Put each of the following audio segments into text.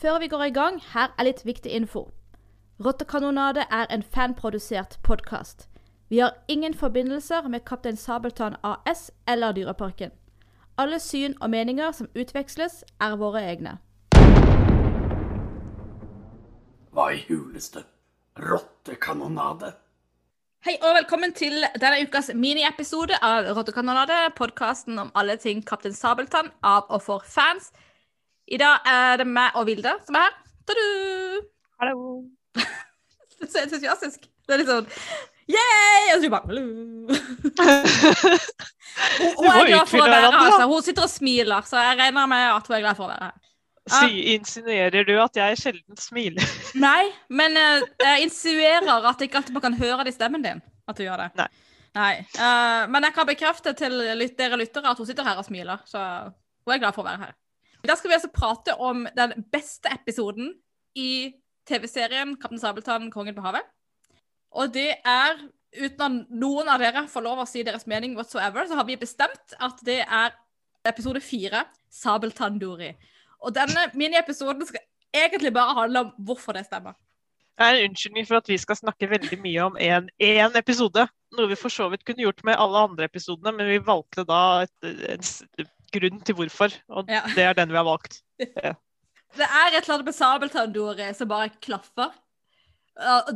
Før vi går i gang, her er litt viktig info. Rottekanonade er en fanprodusert podkast. Vi har ingen forbindelser med Kaptein Sabeltann AS eller Dyreparken. Alle syn og meninger som utveksles, er våre egne. Hva i huleste rottekanonade? Hei og velkommen til denne ukas miniepisode av Rottekanonade, podkasten om alle ting Kaptein Sabeltann av og for fans. I dag er det meg og Vilde som er her. Ta-du! Hallo. Det er så entusiastisk. Det er litt sånn yeah! Og så bare Hun hun er glad for å være her. Altså. Hun sitter og smiler, så jeg regner med at hun er glad for å være her. Si, insinuerer du at jeg sjelden smiler? Nei, men uh, jeg insinuerer at ikke alltid kan høre det i stemmen din. At du gjør det. Nei. Nei. Uh, men jeg kan bekrefte til lyt dere lyttere at hun sitter her og smiler. Så hun er glad for å være her. I dag skal vi altså prate om den beste episoden i TV-serien 'Kaptein Sabeltann kongen på havet'. Og det er, uten at noen av dere får lov å si deres mening whatsoever, så har vi bestemt at det er episode fire, 'Sabeltann-Dori'. Og denne miniepisoden skal egentlig bare handle om hvorfor det stemmer. Det er en unnskyldning for at vi skal snakke veldig mye om én episode. Noe vi for så vidt kunne gjort med alle andre episodene, men vi valgte da et, en grunn til hvorfor. Og Ja. det er den vi har valgt. Det er et eller annet med Sabeltann, Dore, som bare klaffer.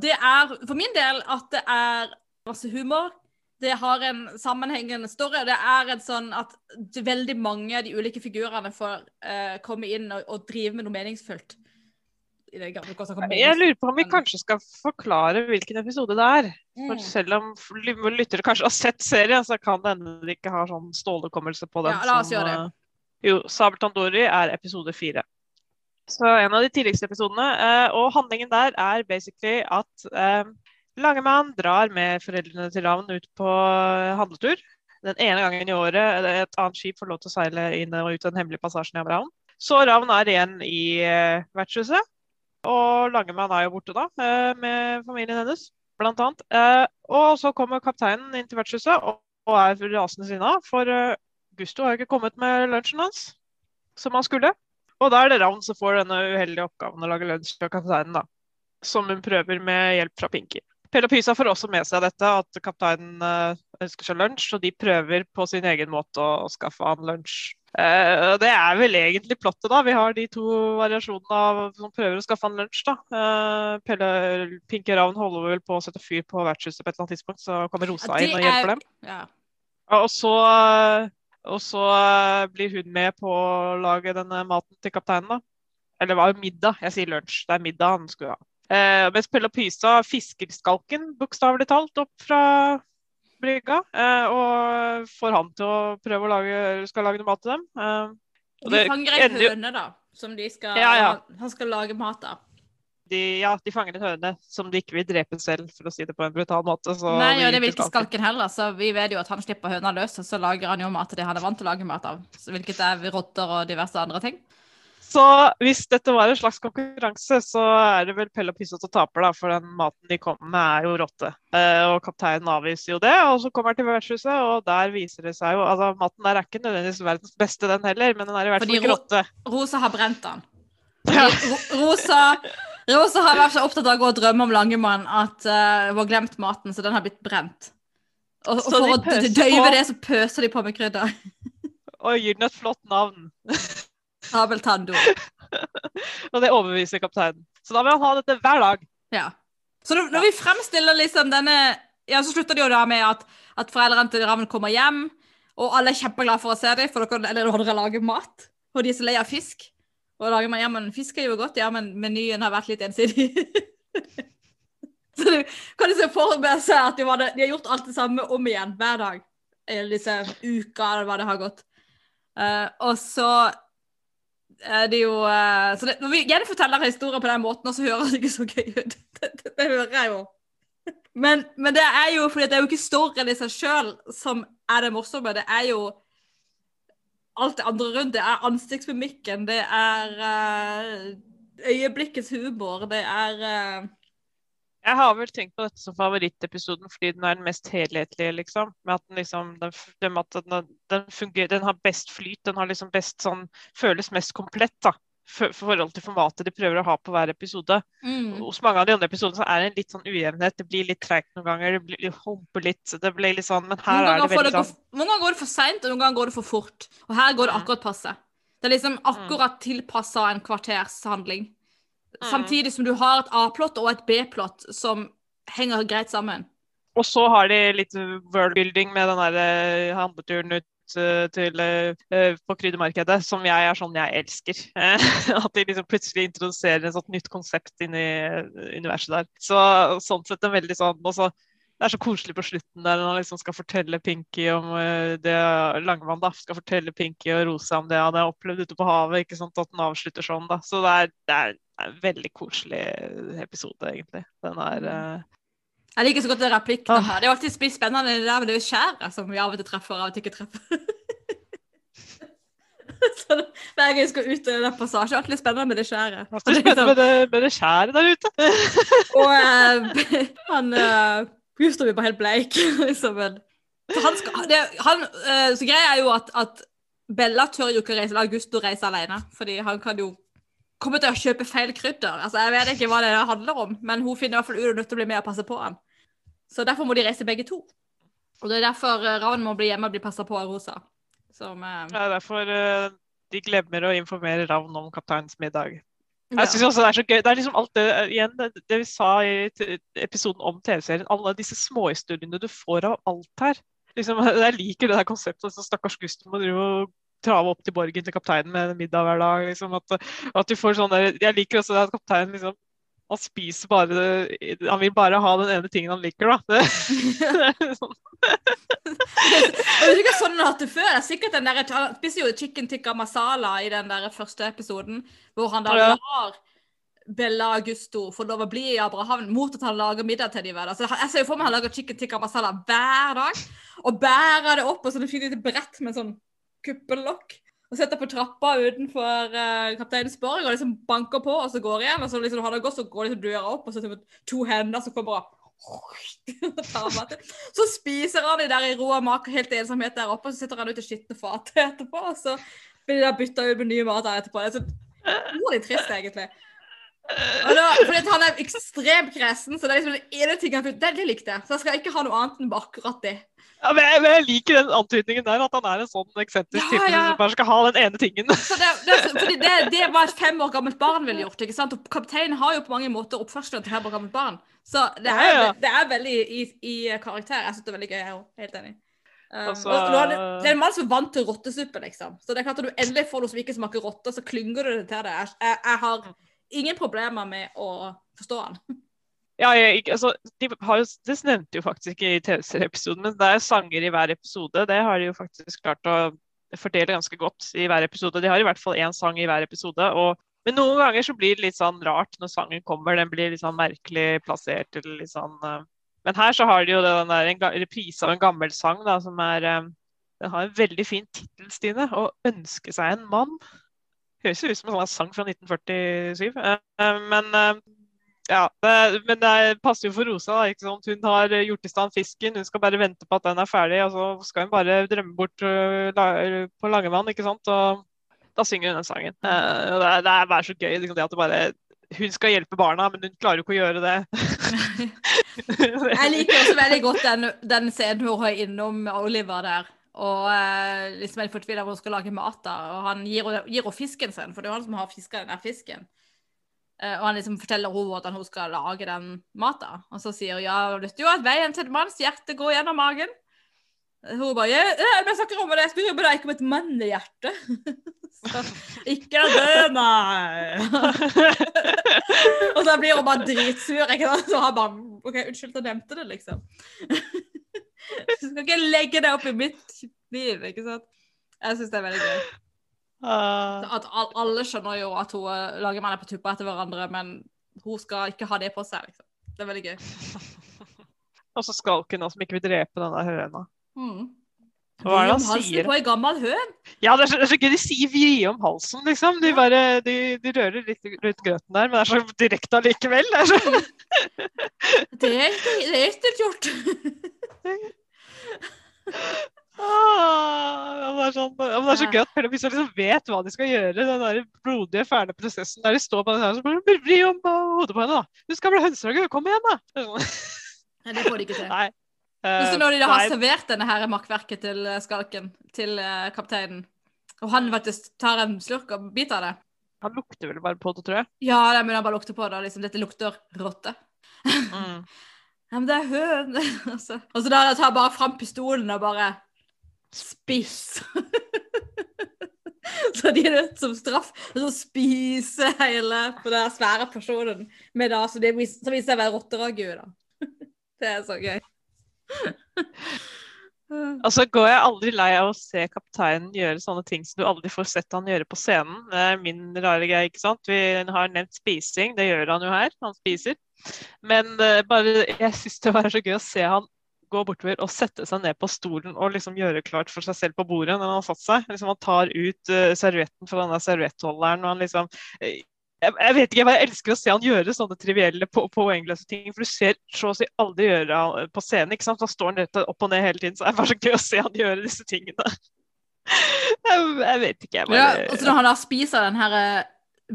Det er for min del at det er masse humor. Det har en sammenhengende story. Det er en sånn at veldig mange av de ulike figurene får uh, komme inn og, og drive med noe meningsfullt. I det gamle hvordan kan Jeg lurer på om vi kanskje skal forklare hvilken episode det er. For Mm. selv om lyttere kanskje har sett serien, så kan det hende de ikke har sånn stålekommelse på den. Ja, la oss som, gjøre det. eh, Jo, Sabeltann Dori er episode fire. Så en av de tidligste episodene. eh, og handlingen der er basically at eh, Langemann drar med foreldrene til Ravn ut på handletur. Den ene gangen i året et annet skip får lov til å seile inn og ut den hemmelige passasjen i Ravn. Så Ravn er igjen i vertshuset. Og Langemann er jo borte da, eh, med familien hennes, blant annet. Eh, Og så kommer kapteinen inn til vertshuset og er rasende sinna, for eh, Gusto har jo ikke kommet med lunsjen hans, som han skulle. Og da er det Ravn som får denne uheldige oppgaven å lage lunsj til kapteinen, da. Som hun prøver med hjelp fra Pinky. Pelle og Pysa får også med seg dette, at kapteinen ønsker seg lunsj, og de prøver på sin egen måte å skaffe han lunsj. Og det er vel egentlig plottet, da. Vi har de to variasjonene av som prøver å skaffe han lunsj, da. Uh, Pelle, Pinky Ravn holder vel på å sette fyr på vertshuset på et eller annet tidspunkt, så kommer Rosa Ja, inn og hjelper er- dem. Ja. Og så, og så eh, blir hun med på å lage denne maten til kapteinen, da. Eller det var jo middag, jeg sier lunsj. Det er middag han skulle ha. Uh, mens Pelle og Pysa fisker skalken, bokstavelig talt, opp fra brygga. Eh, og får han til å prøve å lage, skal lage noe mat til dem. Eh, og De fanger ei høne, da, som de skal Ja, ja. Han skal lage mat av. De, ja, de fanger en høne som de ikke vil drepe selv, for å si det på en brutal måte. Så Nei, og det vil ikke skalken heller, så vi vet jo at han slipper høna løs, og så lager han jo mat til det han er vant til å lage mat av, så hvilket er rotter og diverse andre ting. Så hvis dette var en slags konkurranse, så er det vel Pelle og Pysa som taper, da, for den maten de kommer med er jo rotte. Eh, og kapteinen avviser jo det, og så kommer han til vertshuset, og der viser det seg jo Altså, maten der er ikke nødvendigvis verdens beste, den heller, men den er i hvert fall ikke ro- rotte. Rosa har brent den. Ja. Ro Rosa, Rosa har vært så opptatt av å gå og drømme om Langemann at uh, hun har glemt maten, så den har blitt brent. Og, og for å døyve på. det, så pøser de på med krydder. Og gir den et flott navn. Sabeltanndo. og det overbeviser kapteinen. Så da vil han ha dette hver dag. Ja. Så når, når vi fremstiller liksom denne Ja, så slutter det jo da med at, at foreldrene til Ravn kommer hjem, og alle er kjempeglade for å se dem, for dere, eller dere lager mat. Og de er så lei av fisk. Og lager man, ja, men fisk er jo godt, ja, men menyen har vært litt ensidig. så du kan du se for seg at de, var det, de har gjort alt det samme om igjen hver dag. Eller disse uka, eller hva det har gått. Uh, og så er det jo eh, så det, Når vi gjenforteller historier på den måten, så høres det ikke så gøy ut. Det, det, det hører jeg jo. Men, men det er jo fordi det er jo ikke storyen i seg sjøl som er det morsomme. Det er jo alt det andre rundt. Det er ansiktsmimikken, det er eh, øyeblikkets humor, det er eh, Jeg har vel tenkt på dette som favorittepisoden fordi den er den mest helhetlige, liksom. Med at den liksom den, den, den fungerer Den har best flyt, den har liksom best sånn Føles mest komplett, da. for forhold til formatet de prøver å ha på hver episode. Mm. Hos mange av de andre episodene så er det en litt sånn ujevnhet. Det blir litt treigt noen ganger. Det blir, humper litt. Det blir litt sånn, men her er det veldig sånn noen ganger går det for seint, og noen ganger går det for fort. Og her går det Mm. akkurat passe. Det er liksom akkurat tilpassa en kvartershandling. Mm. Samtidig som du har et A-plott og et B-plott som henger greit sammen. Og så har de litt worldbuilding med den der eh, handleturen ut eh, til, eh, på kryddermarkedet, som jeg er sånn jeg elsker. At de liksom plutselig introduserer et sånt nytt konsept inn i universet der. Så sånn sett en veldig sånn også, Det er så koselig på slutten der når han liksom skal fortelle Pinky om det Langvann da, skal fortelle Pinky og Rosa om det han har opplevd ute på havet. ikke sant, At den avslutter sånn. da. Så det er, det er en veldig koselig episode, egentlig. Den er uh... Jeg liker så godt den replikken ah. her. Det er alltid spennende det der med det skjæret som vi av og til treffer, og av og til ikke treffer. så det- Hver gang jeg skal ut i den passasjen, er alltid litt spennende med det skjæret. Spennende med det, med det skjæret der ute? Og uh, han uh, Gustav blir bare helt bleik. liksom, han skal, det, han, uh, så greia er jo at, at Bella tør jo ikke reise, la Gusto reise alene. Fordi han kan jo komme til å kjøpe feil krydder. Altså, Jeg vet ikke hva det handler om, men hun finner i hvert fall ut hun er nødt til å bli med og passe på han. Så derfor må de reise begge to. Og det er derfor uh, Ravn må bli hjemme og bli passa på av Rosa. Som eh, Det er derfor eh, de glemmer å informere Ravn om kapteinens middag. ja. Jeg synes også Det er så gøy. Det er liksom alt det, igjen, det, vi sa i episoden om TV-serien. Alle disse småhistoriene du får av alt her. Liksom, jeg liker det der konseptet. Så stakkars Gustav må drive og trave opp til borgen til kapteinen med middag hver dag. Liksom, at, at du får sånn der, Jeg liker også det at kapteinen liksom han spiser bare Han vil bare ha den ene tingen han liker, da. Det, det er sånn. Jeg vet ikke sånn han har hatt det før. Det er sikkert den der, Han spiser jo chicken tikka masala i den der første episoden, hvor han da Ja. lar Bella Augusto få lov å bli i Abrahavn mot at han lager middag til dem. hver dag. Så jeg ser jo for meg han lager chicken tikka masala hver dag, og bærer det opp på sånn fint lite brett med sånn kuppellokk. Og setter på trappa utenfor uh, kapteinens borg og liksom banker på, og så går igjen. Og så liksom, når det har gått, så går liksom døra opp, og så det to hender som kommer og. Så spiser han de der i ro og mak, og helt ensomhet der oppe, og så sitter han ute i skitne fat etterpå, og så blir de da bytta ut med nye mat der etterpå. Det er så utrolig trist, egentlig. Da, fordi han er ekstremt kresen, så det er liksom det ene ting han det, likte jeg. Så jeg skal ikke ha noe annet enn akkurat det. Ja, men, jeg, men jeg liker den antydningen der, at han er en sånn eksentrisk Ja, type ja. som bare skal ha den ene tingen. Så det, det, fordi det, det var et fem år gammelt barn ville gjort. ikke sant? Og kapteinen har jo på mange måter oppførselen til fem år gammelt barn. Så det er, Ja, det er veldig i, i karakter. Jeg syns det er veldig gøy. Jeg òg. helt enig. Um, Altså- det, det er en mann som er vant til rottesuppe, liksom. Så det er klart at du endelig får noe som ikke smaker rotte, så klynger du det til det. Jeg, jeg, jeg har ingen problemer med å forstå han. Ja, jeg, altså, de har det nevnte jo faktisk ikke i TV-serieepisoden, men det er sanger i hver episode. Det har de jo faktisk klart å fordele ganske godt i hver episode. De har i hvert fall én sang i hver episode. Og, men noen ganger så blir det litt sånn rart når sangen kommer. Den blir litt sånn merkelig plassert. Eller litt sånn, uh, Men her så har de jo den der, en reprise av en gammel sang da, som er eh, Den har en veldig fin tittel, Stine. 'Å ønske seg en mann'. Høres ut som en sånn sang fra 1947. Uh, uh, Men eh, ja, men det passer jo for Rosa. da, ikke sant? Hun har gjort i stand fisken, hun skal bare vente på at den er ferdig. og Så skal hun bare drømme bort øh, la- på Langevann, ikke sant. Og da synger hun den sangen. Eh, og det, er, bare så gøy liksom, det at det bare Hun skal hjelpe barna, men hun klarer jo ikke å gjøre det. Jeg liker også veldig godt den, den scenen hvor hun er innom Oliver der. Og eh, liksom er fortvila hvor hun skal lage mat. da, og Han gir henne fisken sin, for det er jo han som har fiska den der fisken. Eh, og han liksom forteller henne hvordan hun skal lage den maten. Og så sier hun ja, vet du at veien til et manns hjerte går gjennom magen. Hun bare ja, jeg snakker om det, jeg spør bare ikke om et mannehjerte. ikke det, nei. og så blir hun bare dritsur. ikke sant? Så han bare OK, unnskyld jeg nevnte det, liksom. Du skal ikke legge det opp i mitt liv, ikke sant? Jeg syns det er veldig gøy. Ah, At al- alle skjønner jo at hun eh, lager mann på tuppa etter hverandre, men hun skal ikke ha det på seg, liksom. Det er veldig gøy. og så skalken også, som ikke vil drepe den der høna. Mm. Hva er det han halsen sier? på en gammel høn. Ja, det er, så, det er så gøy. De sier 'vri om halsen', liksom. De, bare, de, de rører litt rundt grøten der, men det er så direkte allikevel. Det er så... Det er det er gjort. Ah, det er, sånn, det er så gøy at hvis jeg liksom vet hva de skal gjøre. Den der blodige, fæle prosessen der de står på den her, så bare vri om på hodet på henne, da. Du skal bli hønsehager, kom igjen, da! Sånn. Nei, det får de ikke til. Nei. Uh, når de da har nei, servert denne her makkverket til eh, skalken, til uh, kapteinen, og han faktisk tar en slurk og biter av det han lukter vel bare på det, tror jeg. Ja, det men han bare lukter på det, liksom, dette lukter rotte. Mm. Ja, men det er høn. Og så da tar han bare fram pistolen og bare Spis! så de er nødt som straff til å spise hele på den svære porsjonen med det vis- viser seg å være rotteragu, da. det er så gøy. Altså går jeg aldri lei av å se kapteinen gjøre sånne ting som du aldri får sett han gjøre på scenen. Det er min rare greie, ikke sant. Vi har nevnt spising, det gjør han jo her. Han spiser. Men uh, bare, jeg syns det var så gøy å se han gå bortover og sette seg ned på stolen og liksom gjøre klart for seg selv på bordet når han har satt seg. Liksom Han tar ut uh, servietten fra denne serviettholderen og han liksom eh, jeg, jeg vet ikke, jeg elsker å se han gjøre sånne trivielle på, poengløse ting. For du ser så å si aldri gjøre han på scenen. ikke sant? Da står han rett opp og ned hele tiden. Så det er bare så gøy å se han gjøre disse tingene. Jeg, jeg vet ikke, jeg Ja, og så når han da spiser den her eh,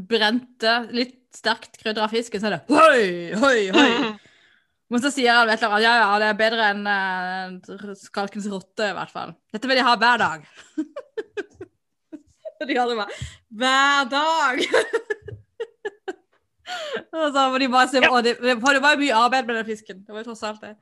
brente, litt sterkt krydra fisken, så er det hoi, hoi, hoi. Men så sier han at ja, ja, det er bedre enn uh, skalkens rotte, i hvert fall. Dette vil de ha hver dag. Og de andre bare Hver dag! Og så må de bare se Ja. det, det var jo mye arbeid med den fisken. Det var jo tross alt det.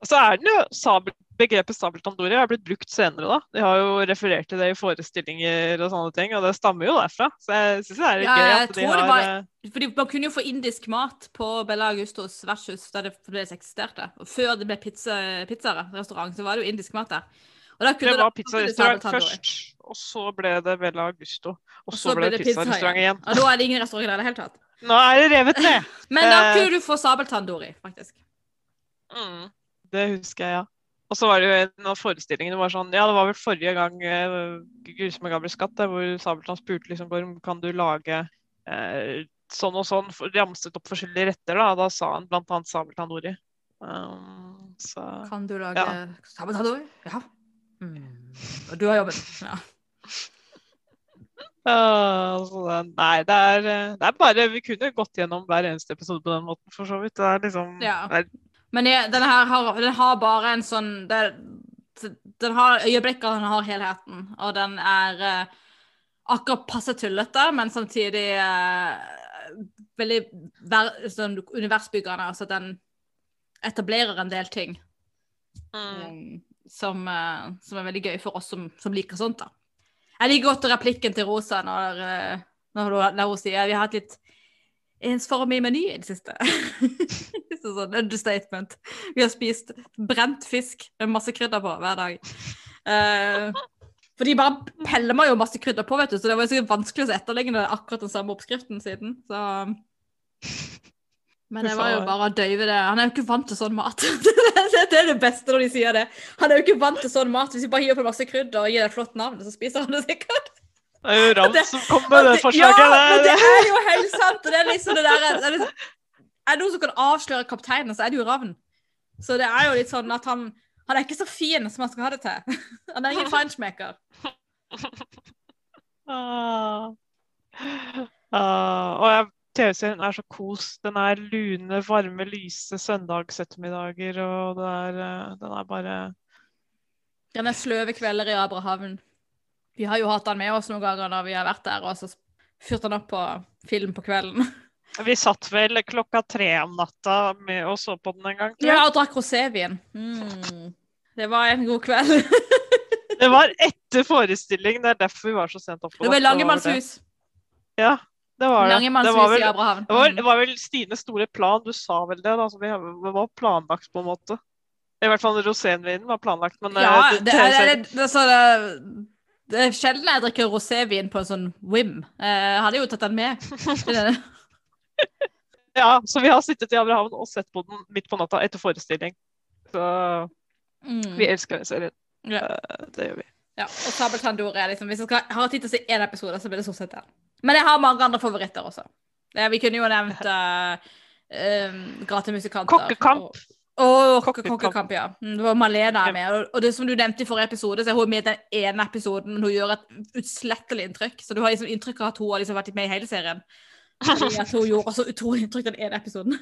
Og så er den jo sabel, Begrepet sabeltanndori har blitt brukt senere. da. De har jo referert til det i forestillinger og sånne ting, og det stammer jo derfra. Så jeg syns det er Ja, gøy at de det har var- eh, Fordi Man kunne jo få indisk mat på Bella Augustos versus da det fremdeles eksisterte. Og før det ble pizza, pizzarestaurant, så var det jo indisk mat der. Det var pizzarestaurant først, og så ble det Bella Augusto. Og Og så ble det pizzarestaurant igjen. Og da er det ingen restaurant der i det hele tatt. Nå er det revet ned! Men da Eh. kunne du få sabeltanndori, faktisk. Mm, det husker jeg, ja. Og så var det jo en av forestillingene var sånn Ja, det var vel forrige gang uh, Grusomme gamle skatt, hvor Sabeltann spurte liksom Gorm, kan du lage uh, sånn og sånn, ramset opp forskjellige retter, da. Da sa han blant annet sabeltanndori. Um, så Kan du lage Ja. sabeltanndori? Ja. Mm. Og du har jobben. Ja. Uh, det- nei, det er, eh, det er bare Vi kunne gått gjennom hver eneste episode på den måten, for så vidt. Det er liksom Ja. det er, Men jeg, denne her har, den har bare en sånn det, Den har øyeblikk og den har helheten. Og den er eh, akkurat passe tullete, men samtidig eh, veldig ver, sånn universbyggende. Altså den etablerer en del ting mm. um, som, eh, som er veldig gøy for oss som, som liker sånt. da. Jeg liker godt replikken til Rosa når, eh, når, når hun sier vi har hatt litt ensformig meny i det siste. Det er sånn understatement. Vi har spist brent fisk med masse krydder på hver dag. Eh, for de bare peller meg jo masse krydder på, vet du, så det var sikkert vanskelig å etterligne akkurat den samme oppskriften siden. Så men det var jo bare å døyve det. Han er jo ikke vant til sånn mat. det er det beste når de sier det. Han er jo ikke vant til sånn mat. Hvis vi bare hiver på masse krydder og gir det et flott navn, så spiser han det sikkert. Det er jo Rams som kom med det Ja, men det er jo helt sant! Og det er liksom det der, det er, liksom, er det noen som kan avsløre kapteinen, så er det jo Ravn. Så det er jo litt sånn at han han er ikke så fin som han skal ha det til. Han er ingen feinschmecker. Ah. Ah, og jeg- TV-serien er så kos. Den er lune, varme, lyse søndagsettermiddager, og det er, eh, den er bare Den er sløve kvelder i Abrahavn. Vi har jo hatt han med oss noen ganger når vi har vært der, og så fyrte han opp på film på kvelden. Vi satt vel klokka tre om natta med og så på den en gang. Ja, og drakk rosévin. Mm. Det var en god kveld. Det var etter forestilling, det er derfor vi var så sent oppe. Det var Langemannshus. Ja, det var det. Det var vel, det var, Mm. det var vel Stines store plan, du sa vel det? da, som vi det var planlagt på en måte. I hvert fall rosévinen var planlagt, men eh, Ja, det- det TV-serien- det, det, det, det er sjelden jeg drikker rosévin på en sånn whim. Eh, Jeg hadde jo tatt den med. Ja, så vi har sittet i Abrahavn og sett på den midt på natta etter forestilling. Så Mm. vi elsker den serien. Ja. Eh, Det gjør vi. Ja, og Sabeltanndor er liksom Hvis jeg skal, har tid til å se én episode, så blir det stort sett den. Men jeg har mange andre favoritter også. Vi kunne jo nevnt uh, um, Gratemusikanter. Kokkekamp. og- Og Kokkekamp. kokkekamp, ja. Mm, Det var Malena er med. Og- Og det som du nevnte i forrige episode, så er hun med i den ene episoden, men hun gjør et utslettelig inntrykk. Så du har liksom inntrykk av at hun har liksom vært med i hele serien. Fordi at hun gjorde så utrolig inntrykk den ene episoden.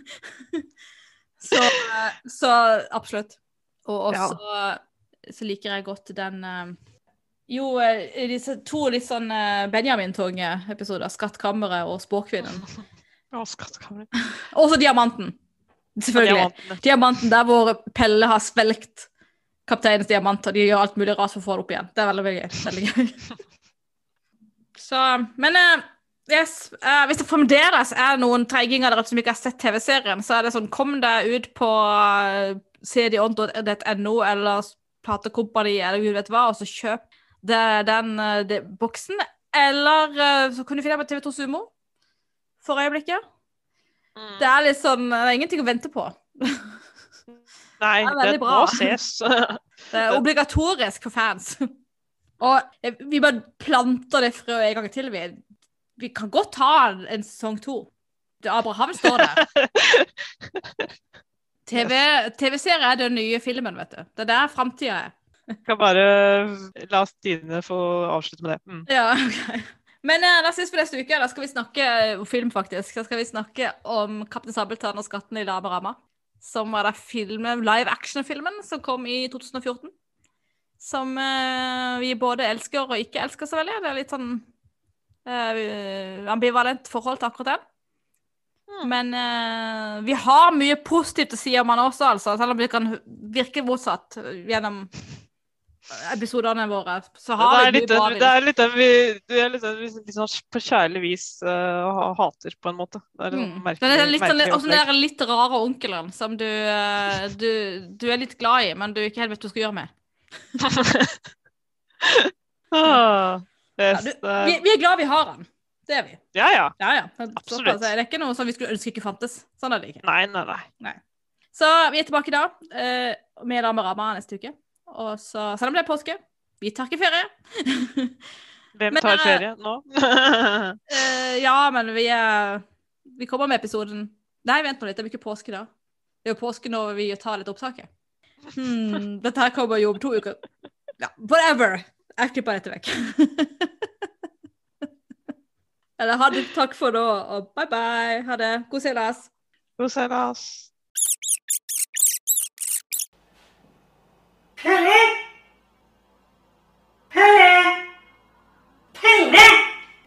så, eh, så absolutt. Og også så liker jeg godt den eh, Jo, eh, disse to litt sånn eh, Benjamin-tunge episoder. 'Skattkammeret' og 'Spåkvinnen'. Å, skattkammer. Og så 'Diamanten'. Selvfølgelig. Diamanten. Diamanten der hvor Pelle har svelgt kapteinens diamant, og de gjør alt mulig rart for å få det opp igjen. Det er veldig, veldig gøy. Veldig gøy. Så, men eh, yes, Uh, hvis det fremdeles er noen treiginger der ute som ikke har sett TV-serien, så er det sånn, kom deg ut på cdon.no eller platekompani eller gud vet hva, og så kjøp det, den eh, det, boksen. Eller eh, så kan du finne den på TV2 Sumo for øyeblikket. Mm. Det er litt sånn, det er ingenting å vente på. Nei, det det bra. må ses. Det er obligatorisk for fans. Og eh, vi bare planter det frøet en gang til. Vi, vi kan godt ta en, sesong to. Abraham står der. TV TV-serie er den nye filmen, vet du. Det er der framtida er. Kan bare la Stine få avslutte med det. Mm. Ja, ok. Men eh, da ses vi neste uke. Da skal vi snakke om film, faktisk. Da skal vi snakke om 'Kaptein Sabeltann og skatten i Laberama'. Som var da filmen, live action-filmen som kom i 2014. Som eh, vi både elsker og ikke elsker så veldig. Det er litt sånn eh, ambivalent forhold til akkurat den. Mm. Men uh, vi har mye positivt å si om han også, altså. Selv om det kan virke motsatt gjennom episodene våre. Så Det har er vi litt bra vi det er litt den vi det er litt, vi litt sånn på kjærlig vis uh, hater, på en måte. Det er Mm. merkelig, Den er litt, sånn, også den litt rare onkelen som du, uh, du, du er litt glad i, men du ikke helt vet hva du skal gjøre med. Ah, Ja, du, eh, vi, vi er glad vi har han. Det er vi. ja, ja. Ja, ja. Absolutt. Det er ikke noe som vi skulle ønske ikke fantes. Sånn er det ikke. Nei, nei, nei. Så vi er tilbake da, eh, med Lamarama neste uke. Og så, selv om det er påske, vi tar ikke ferie. Hvem tar eh, ferie nå? Eh, ja, men vi er Vi kommer med episoden Nei, vent nå litt, det blir ikke påske da. Det er jo påske når vi tar litt opptaket. Hmm, dette her kommer jo om to uker. Ja, whatever. Jeg klipper dette vekk. Eller ha det, takk for nå, og bye bye. Ha det. God seilas. God seilas. Pelle! Pelle! Pelle!